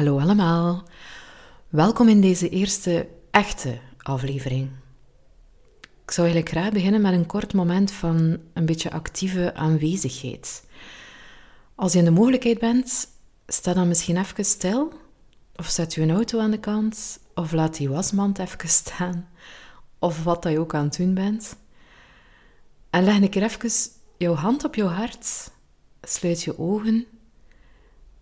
Hallo allemaal. Welkom in deze eerste echte aflevering. Ik zou eigenlijk graag beginnen met een kort moment van een beetje actieve aanwezigheid. Als je in de mogelijkheid bent, sta dan misschien even stil, of zet je een auto aan de kant, of laat die wasmand even staan, of wat dat je ook aan het doen bent. En leg een keer even jouw hand op jouw hart, sluit je ogen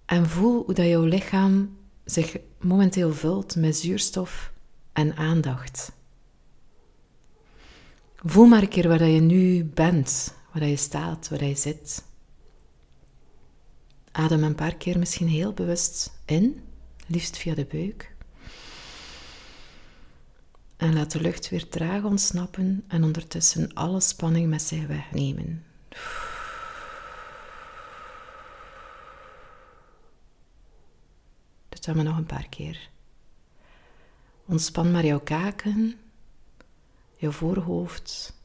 en voel hoe dat jouw lichaam zich momenteel vult met zuurstof en aandacht. Voel maar een keer waar je nu bent, waar je staat, waar je zit. Adem een paar keer misschien heel bewust in, liefst via de buik. En laat de lucht weer traag ontsnappen en ondertussen alle spanning met zich wegnemen. Doen we nog een paar keer. Ontspan maar jouw kaken, jouw voorhoofd.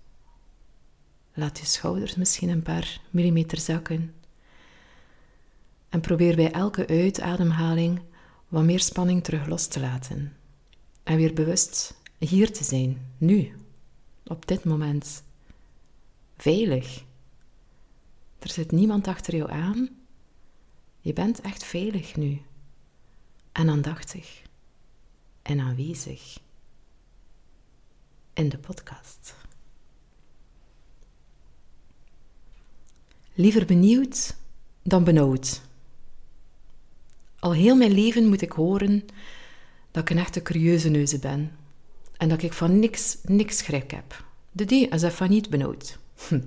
Laat je schouders misschien een paar millimeter zakken. En probeer bij elke uitademhaling wat meer spanning terug los te laten. En weer bewust hier te zijn, nu, op dit moment. Veilig. Er zit niemand achter jou aan. Je bent echt veilig nu. En aandachtig. En aanwezig. In de podcast. Liever benieuwd dan benauwd. Al heel mijn leven moet ik horen dat ik een echte curieuze neuze ben. En dat ik van niks, niks schrik heb. De die is van niet benauwd. Hm.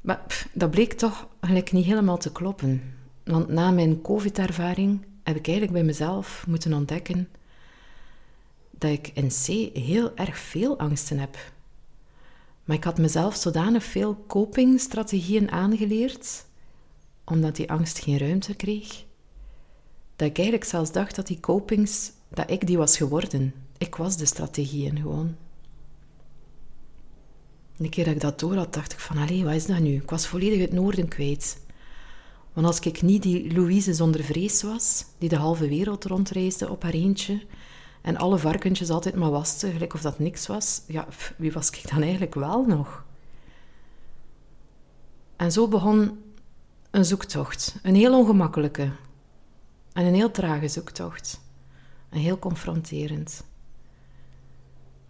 Maar dat bleek toch eigenlijk niet helemaal te kloppen. Want na mijn COVID-ervaring heb ik eigenlijk bij mezelf moeten ontdekken dat ik in C heel erg veel angsten heb. Maar ik had mezelf zodanig veel copingstrategieën aangeleerd, omdat die angst geen ruimte kreeg, dat ik eigenlijk zelfs dacht dat die copings, dat ik die was geworden. Ik was de strategieën gewoon. Een keer dat ik dat door had, dacht ik van, allee, wat is dat nu? Ik was volledig het noorden kwijt. Want als ik niet die Louise zonder vrees was, die de halve wereld rondreisde op haar eentje, en alle varkentjes altijd maar waste, gelijk of dat niks was, ja, wie was ik dan eigenlijk wel nog? En zo begon een zoektocht, een heel ongemakkelijke en een heel trage zoektocht. En heel confronterend.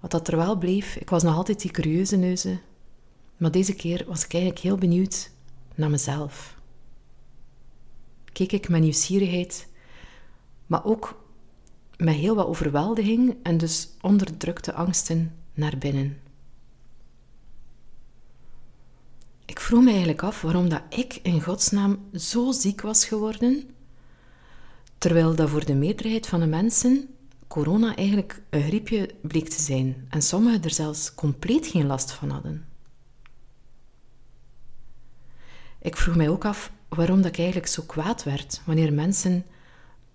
Wat dat er wel bleef, ik was nog altijd die curieuze neuze, maar deze keer was ik eigenlijk heel benieuwd naar mezelf. Keek ik met nieuwsgierigheid, maar ook met heel wat overweldiging en dus onderdrukte angsten naar binnen. Ik vroeg me eigenlijk af waarom dat ik in godsnaam zo ziek was geworden, terwijl dat voor de meerderheid van de mensen corona eigenlijk een griepje bleek te zijn en sommigen er zelfs compleet geen last van hadden. Ik vroeg mij ook af waarom dat ik eigenlijk zo kwaad werd wanneer mensen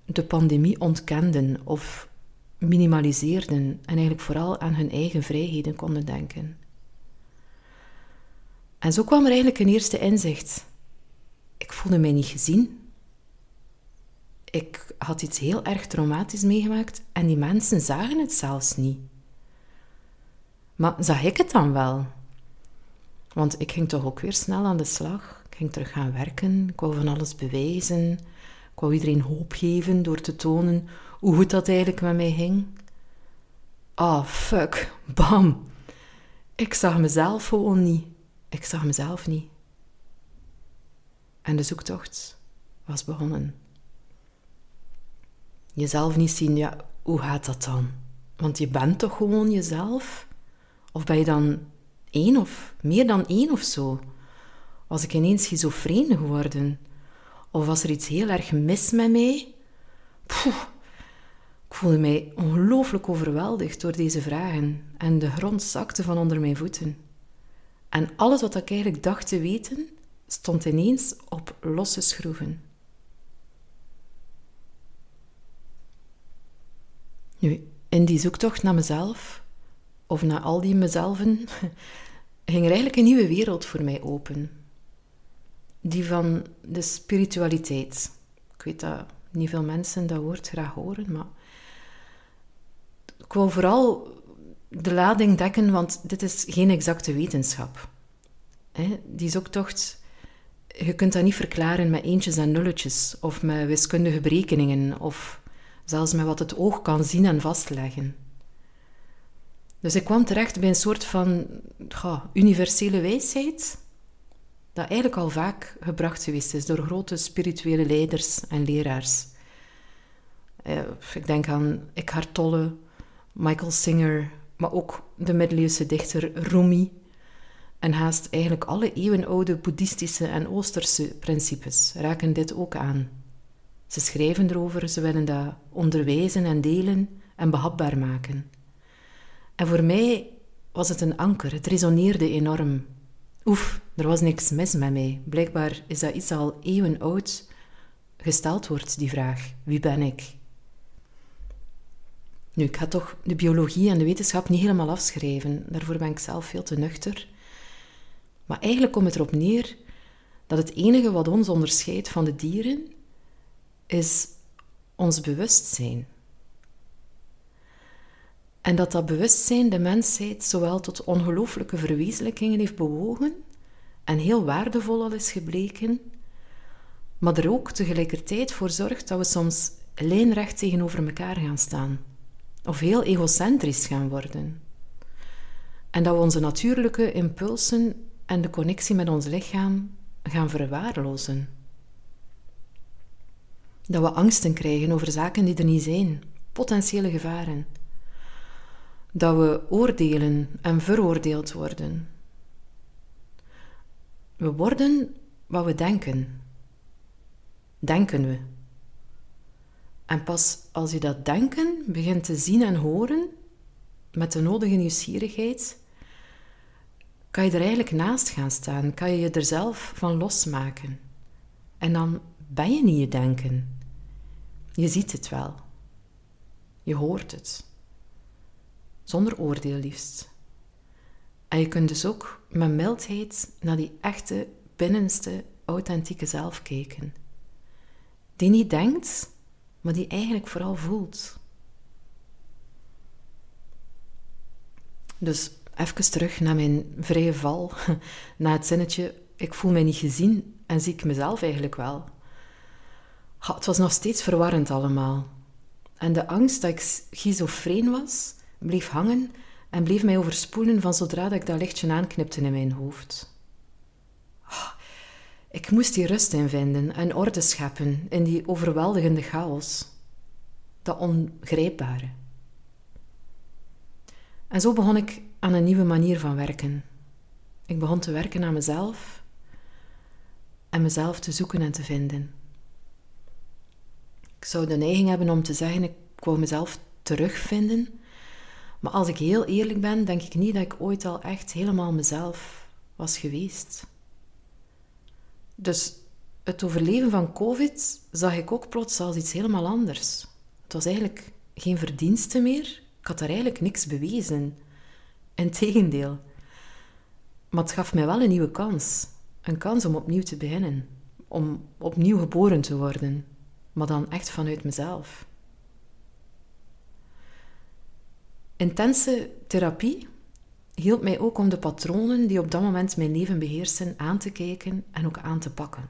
de pandemie ontkenden of minimaliseerden en eigenlijk vooral aan hun eigen vrijheden konden denken. En zo kwam er eigenlijk een eerste inzicht. Ik voelde mij niet gezien, ik had iets heel erg traumatisch meegemaakt en die mensen zagen het zelfs niet. Maar zag ik het dan wel? Want ik ging toch ook weer snel aan de slag. Ik ging terug gaan werken. Ik wou van alles bewijzen. Ik wou iedereen hoop geven door te tonen hoe goed dat eigenlijk met mij ging. Ah, oh, fuck. Bam. Ik zag mezelf gewoon niet. Ik zag mezelf niet. En de zoektocht was begonnen jezelf niet zien, ja, hoe gaat dat dan? Want je bent toch gewoon jezelf? Of ben je dan één of meer dan één of zo? Was ik ineens schizofreen geworden? Of was er iets heel erg mis met mij? Poeh, ik voelde mij ongelooflijk overweldigd door deze vragen en de grond zakte van onder mijn voeten. En alles wat ik eigenlijk dacht te weten, stond ineens op losse schroeven. Nu, in die zoektocht naar mezelf, of naar al die mezelven, ging er eigenlijk een nieuwe wereld voor mij open. Die van de spiritualiteit. Ik weet dat Niet veel mensen dat woord graag horen, maar ik wil vooral de lading dekken, want dit is geen exacte wetenschap. Die zoektocht, je kunt dat niet verklaren met eentjes en nulletjes, of met wiskundige berekeningen, of zelfs met wat het oog kan zien en vastleggen. Dus ik kwam terecht bij een soort van universele wijsheid, dat eigenlijk al vaak gebracht geweest is door grote spirituele leiders en leraars. Eh, ik denk aan Eckhart Tolle, Michael Singer, maar ook de middeleeuwse dichter Rumi. En haast eigenlijk alle eeuwenoude boeddhistische en oosterse principes raken dit ook aan. Ze schrijven erover, ze willen dat onderwijzen en delen en behapbaar maken. En voor mij was het een anker, het resoneerde enorm. Oef, er was niks mis met mij. Blijkbaar is dat iets al eeuwen oud gesteld wordt, die vraag: wie ben ik? Nu, ik ga toch de biologie en de wetenschap niet helemaal afschrijven. Daarvoor ben ik zelf veel te nuchter. Maar eigenlijk komt het erop neer dat het enige wat ons onderscheidt van de dieren is ons bewustzijn. En dat dat bewustzijn de mensheid zowel tot ongelooflijke verwezenlijkingen heeft bewogen en heel waardevol al is gebleken, maar er ook tegelijkertijd voor zorgt dat we soms lijnrecht tegenover elkaar gaan staan of heel egocentrisch gaan worden. En dat we onze natuurlijke impulsen en de connectie met ons lichaam gaan verwaarlozen. Dat we angsten krijgen over zaken die er niet zijn, potentiële gevaren. Dat we oordelen en veroordeeld worden. We worden wat we denken. Denken we. En pas als je dat denken begint te zien en horen, met de nodige nieuwsgierigheid, kan je er eigenlijk naast gaan staan, kan je je er zelf van losmaken. En dan ben je niet je denken. Je ziet het wel. Je hoort het. Zonder oordeel liefst. En je kunt dus ook met mildheid naar die echte, binnenste, authentieke zelf kijken. Die niet denkt, maar die eigenlijk vooral voelt. Dus even terug naar mijn vrije val, na het zinnetje: ik voel mij niet gezien en zie ik mezelf eigenlijk wel. het was nog steeds verwarrend allemaal. En de angst dat ik schizofreen was, bleef hangen en bleef mij overspoelen van zodra dat ik dat lichtje aanknipte in mijn hoofd. Ik moest die rust in vinden en orde scheppen in die overweldigende chaos. Dat ongrijpbare. En zo begon ik aan een nieuwe manier van werken. Ik begon te werken aan mezelf en mezelf te zoeken en te vinden. Ik zou de neiging hebben om te zeggen: ik wou mezelf terugvinden. Maar als ik heel eerlijk ben, denk ik niet dat ik ooit al echt helemaal mezelf was geweest. Dus het overleven van COVID zag ik ook plots als iets helemaal anders. Het was eigenlijk geen verdienste meer. Ik had daar eigenlijk niks bewezen. Integendeel. Maar het gaf mij wel een nieuwe kans. Een kans om opnieuw te beginnen. Om opnieuw geboren te worden. Maar dan echt vanuit mezelf. Intense therapie hielp mij ook om de patronen die op dat moment mijn leven beheersen aan te kijken en ook aan te pakken.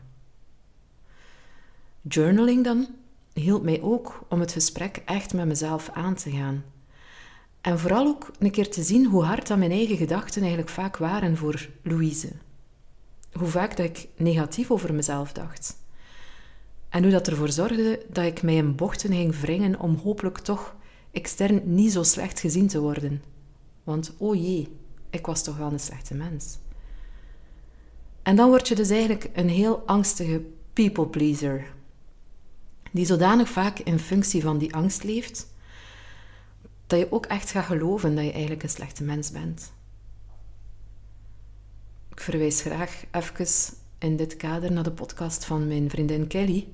Journaling dan hielp mij ook om het gesprek echt met mezelf aan te gaan. En vooral ook een keer te zien hoe hard dat mijn eigen gedachten eigenlijk vaak waren voor Louise. Hoe vaak dat ik negatief over mezelf dacht. En hoe dat ervoor zorgde dat ik mij in bochten ging wringen om hopelijk toch extern niet zo slecht gezien te worden. Want oh jee, ik was toch wel een slechte mens. En dan word je dus eigenlijk een heel angstige people pleaser. Die zodanig vaak in functie van die angst leeft, dat je ook echt gaat geloven dat je eigenlijk een slechte mens bent. Ik verwijs graag even in dit kader naar de podcast van mijn vriendin Kelly.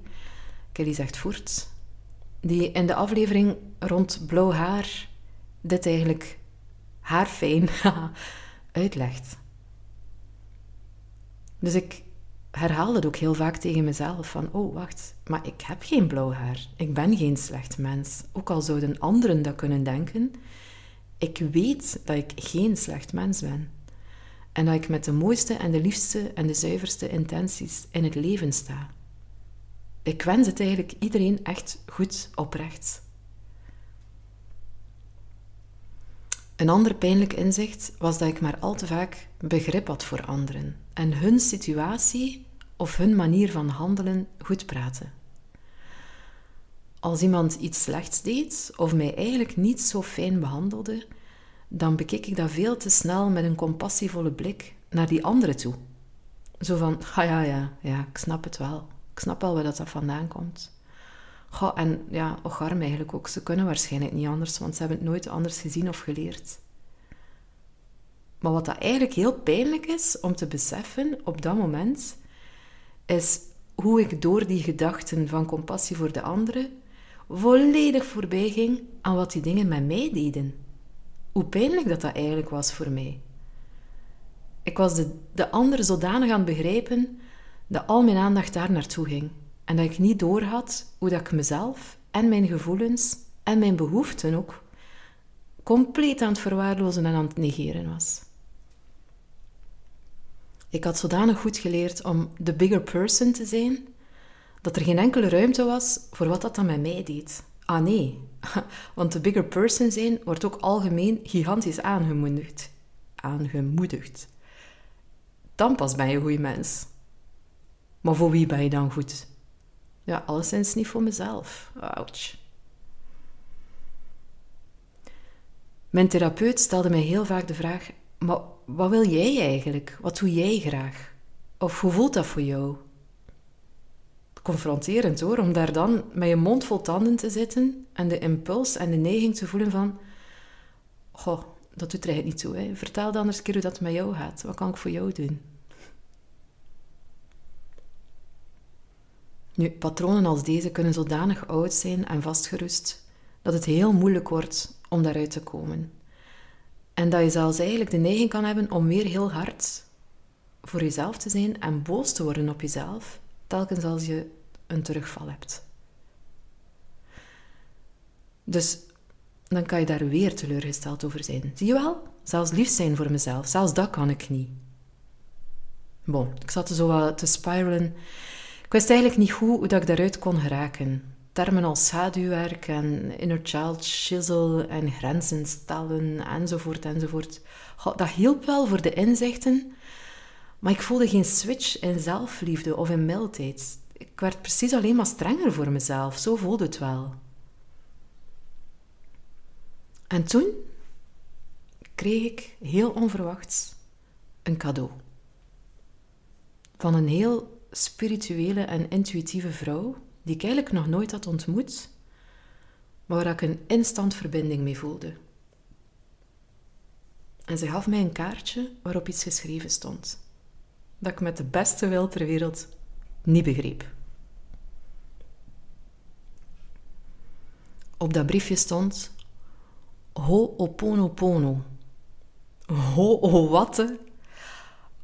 Kelly zegt voort. Die in de aflevering rond blauw haar dit eigenlijk haarfijn uitlegt. Dus ik herhaalde het ook heel vaak tegen mezelf van, oh wacht, maar ik heb geen blauw haar. Ik ben geen slecht mens. Ook al zouden anderen dat kunnen denken, ik weet dat ik geen slecht mens ben. En dat ik met de mooiste en de liefste en de zuiverste intenties in het leven sta. Ik wens het eigenlijk iedereen echt goed oprecht. Een ander pijnlijk inzicht was dat ik maar al te vaak begrip had voor anderen en hun situatie of hun manier van handelen goed praten. Als iemand iets slechts deed of mij eigenlijk niet zo fijn behandelde, dan bekeek ik dat veel te snel met een compassievolle blik naar die andere toe. Zo van, ja, ja, ja, ja, ik snap het wel. Ik snap wel waar dat, dat vandaan komt. Goh, en ja, ocharm eigenlijk ook. Ze kunnen waarschijnlijk niet anders, want ze hebben het nooit anders gezien of geleerd. Maar wat dat eigenlijk heel pijnlijk is om te beseffen op dat moment, is hoe ik door die gedachten van compassie voor de anderen volledig voorbij ging aan wat die dingen met mij deden. Hoe pijnlijk dat dat eigenlijk was voor mij. Ik was de, de zodanig aan het begrijpen dat al mijn aandacht daar naartoe ging. En dat ik niet doorhad hoe dat ik mezelf en mijn gevoelens en mijn behoeften ook compleet aan het verwaarlozen en aan het negeren was. Ik had zodanig goed geleerd om de bigger person te zijn, dat er geen enkele ruimte was voor wat dat dan met mij deed. Ah nee, want de bigger person zijn wordt ook algemeen gigantisch aangemoedigd. Aangemoedigd. Dan pas ben je een goede mens. Maar voor wie ben je dan goed? Ja, alleszins niet voor mezelf. Ouch. Mijn therapeut stelde mij heel vaak de vraag: maar wat wil jij eigenlijk? Wat doe jij graag? Of hoe voelt dat voor jou? Confronterend hoor, om daar dan met je mond vol tanden te zitten en de impuls en de neiging te voelen van: Goh, dat doet er eigenlijk niet toe. Hè. Vertel dan eens een keer hoe dat met jou gaat. Wat kan ik voor jou doen? Nu, patronen als deze kunnen zodanig oud zijn en vastgerust dat het heel moeilijk wordt om daaruit te komen. En dat je zelfs eigenlijk de neiging kan hebben om weer heel hard voor jezelf te zijn en boos te worden op jezelf, telkens als je een terugval hebt. Dus dan kan je daar weer teleurgesteld over zijn. Zie je wel? Zelfs lief zijn voor mezelf, zelfs dat kan ik niet. Bon, ik zat zo wat te spiralen. Ik wist eigenlijk niet goed hoe ik daaruit kon geraken termen als schaduwwerk en inner child shizzle en grenzen stellen enzovoort enzovoort. dat hielp wel voor de inzichten, maar ik voelde geen switch in zelfliefde of in mildheid. Ik werd precies alleen maar strenger voor mezelf, zo voelde het wel. En toen kreeg ik heel onverwachts een cadeau. Van een heel spirituele en intuïtieve vrouw die ik eigenlijk nog nooit had ontmoet, maar waar ik een instant verbinding mee voelde. En ze gaf mij een kaartje waarop iets geschreven stond, dat ik met de beste wil ter wereld niet begreep. Op dat briefje stond Ho'oponopono. Ho-o-watte.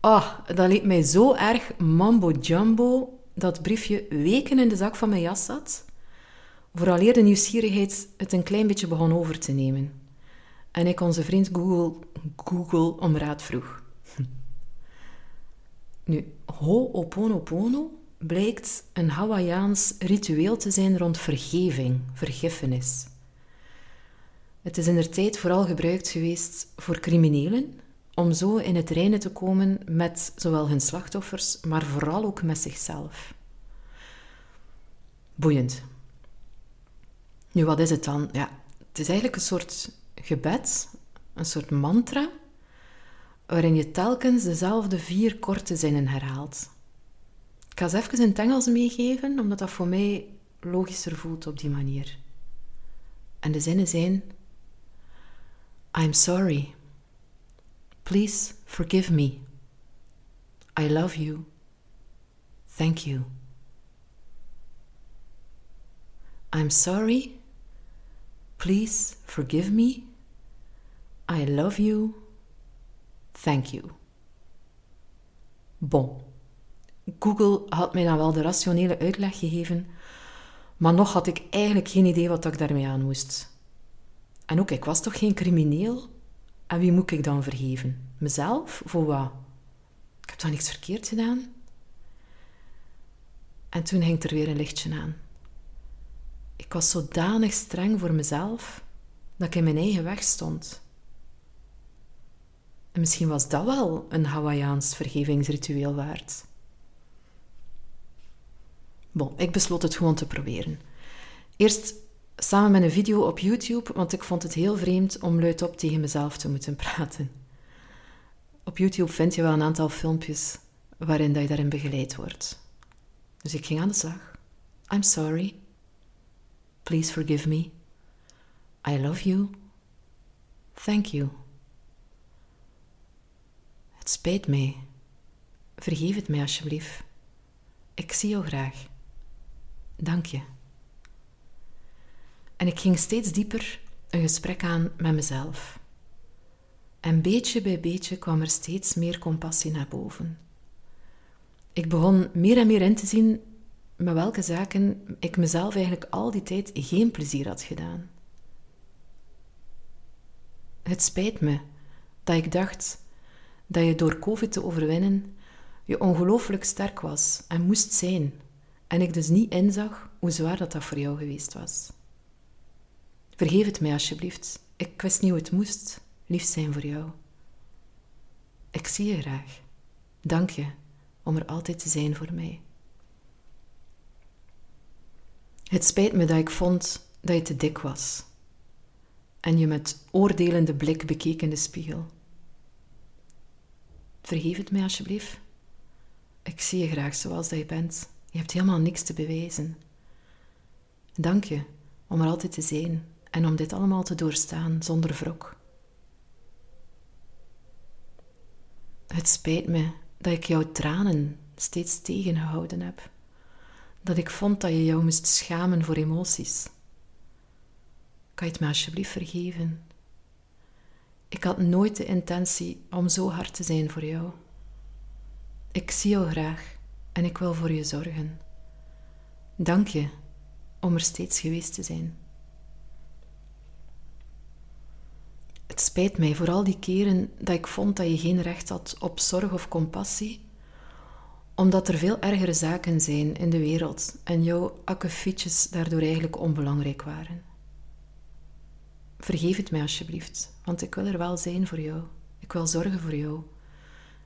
Ah, dat leek mij zo erg mambo-jumbo dat briefje weken in de zak van mijn jas zat, vooraleer de nieuwsgierigheid het een klein beetje begon over te nemen. En ik onze vriend Google, Google om raad vroeg. Nu, Ho'oponopono blijkt een Hawaiiaans ritueel te zijn rond vergeving, vergiffenis. Het is in der tijd vooral gebruikt geweest voor criminelen, om zo in het reine te komen met zowel hun slachtoffers, maar vooral ook met zichzelf. Boeiend. Nu, wat is het dan? Ja, het is eigenlijk een soort gebed, een soort mantra, waarin je telkens dezelfde vier korte zinnen herhaalt. Ik ga ze even in het Engels meegeven, omdat dat voor mij logischer voelt op die manier. En de zinnen zijn: I'm sorry. Please forgive me. I love you. Thank you. I'm sorry. Please forgive me. I love you. Thank you. Bon. Google had mij dan wel de rationele uitleg gegeven, maar nog had ik eigenlijk geen idee wat ik daarmee aan moest. En ook, ik was toch geen crimineel? En wie moet ik dan vergeven? Mezelf? Voor wat? Ik heb toch niks verkeerd gedaan? En toen hing er weer een lichtje aan. Ik was zodanig streng voor mezelf dat ik in mijn eigen weg stond. En misschien was dat wel een Hawaiiaans vergevingsritueel waard. Bon, ik besloot het gewoon te proberen. Eerst samen met een video op YouTube, want ik vond het heel vreemd om luidop tegen mezelf te moeten praten. Op YouTube vind je wel een aantal filmpjes waarin dat je daarin begeleid wordt. Dus ik ging aan de slag. I'm sorry. Please forgive me. I love you. Thank you. Het spijt mij. Vergeef het mij alsjeblieft. Ik zie jou graag. Dank je. En ik ging steeds dieper een gesprek aan met mezelf. En beetje bij beetje kwam er steeds meer compassie naar boven. Ik begon meer en meer in te zien met welke zaken ik mezelf eigenlijk al die tijd geen plezier had gedaan. Het spijt me dat ik dacht dat je door COVID te overwinnen je ongelooflijk sterk was en moest zijn, en ik dus niet inzag hoe zwaar dat, dat voor jou geweest was. Vergeef het mij alsjeblieft. Ik wist niet hoe het moest lief zijn voor jou. Ik zie je graag. Dank je om er altijd te zijn voor mij. Het spijt me dat ik vond dat je te dik was en je met oordelende blik bekeek in de spiegel. Vergeef het mij alsjeblieft. Ik zie je graag zoals dat je bent. Je hebt helemaal niks te bewijzen. Dank je om er altijd te zijn en om dit allemaal te doorstaan zonder wrok. Het spijt me dat ik jouw tranen steeds tegengehouden heb. Dat ik vond dat je jou moest schamen voor emoties. Kan je het me alsjeblieft vergeven? Ik had nooit de intentie om zo hard te zijn voor jou. Ik zie jou graag en ik wil voor je zorgen. Dank je om er steeds geweest te zijn. Het spijt mij voor al die keren dat ik vond dat je geen recht had op zorg of compassie, omdat er veel ergere zaken zijn in de wereld en jouw akkefietjes daardoor eigenlijk onbelangrijk waren. Vergeef het mij alsjeblieft, want ik wil er wel zijn voor jou. Ik wil zorgen voor jou.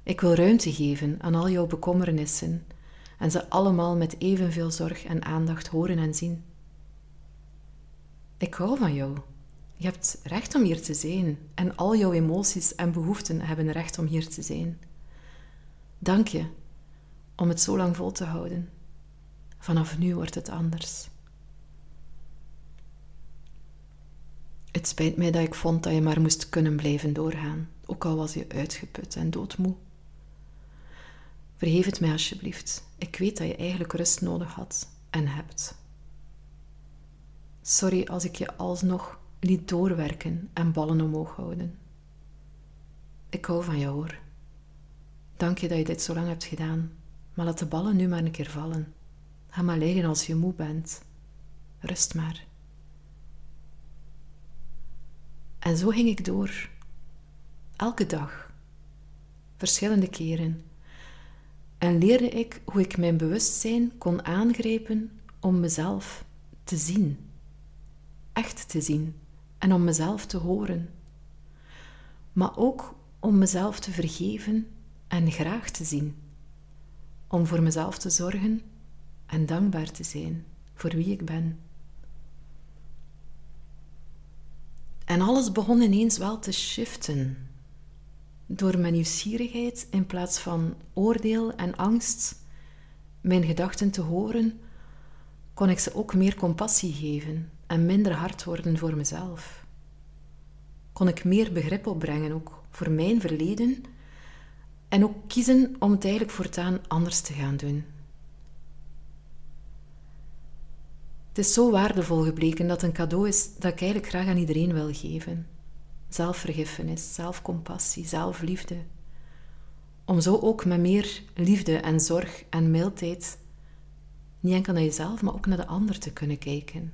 Ik wil ruimte geven aan al jouw bekommernissen en ze allemaal met evenveel zorg en aandacht horen en zien. Ik hou van jou. Je hebt recht om hier te zijn en al jouw emoties en behoeften hebben recht om hier te zijn. Dank je om het zo lang vol te houden. Vanaf nu wordt het anders. Het spijt mij dat ik vond dat je maar moest kunnen blijven doorgaan, ook al was je uitgeput en doodmoe. Vergeef het mij alsjeblieft. Ik weet dat je eigenlijk rust nodig had en hebt. Sorry als ik je alsnog liet doorwerken en ballen omhoog houden. Ik hou van jou hoor. Dank je dat je dit zo lang hebt gedaan, maar laat de ballen nu maar een keer vallen. Ga maar liggen als je moe bent. Rust maar. En zo ging ik door. Elke dag. Verschillende keren. En leerde ik hoe ik mijn bewustzijn kon aangrijpen om mezelf te zien. Echt te zien en om mezelf te horen. Maar ook om mezelf te vergeven en graag te zien. Om voor mezelf te zorgen en dankbaar te zijn voor wie ik ben. En alles begon ineens wel te shiften. Door mijn nieuwsgierigheid in plaats van oordeel en angst mijn gedachten te horen, kon ik ze ook meer compassie geven en minder hard worden voor mezelf. Kon ik meer begrip opbrengen ook voor mijn verleden en ook kiezen om het eigenlijk voortaan anders te gaan doen. Het is zo waardevol gebleken dat een cadeau is dat ik eigenlijk graag aan iedereen wil geven. Zelfvergiffenis, zelfcompassie, zelfliefde. Om zo ook met meer liefde en zorg en mildheid niet enkel naar jezelf, maar ook naar de ander te kunnen kijken.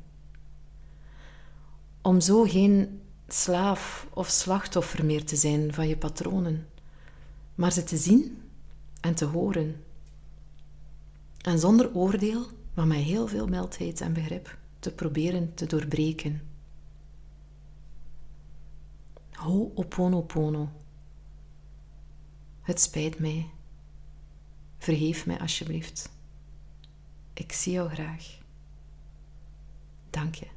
Om zo geen slaaf of slachtoffer meer te zijn van je patronen, maar ze te zien en te horen. En zonder oordeel, maar met heel veel mildheid en begrip te proberen te doorbreken. Ho'oponopono. Het spijt mij. Vergeef mij alsjeblieft. Ik zie jou graag. Dank je.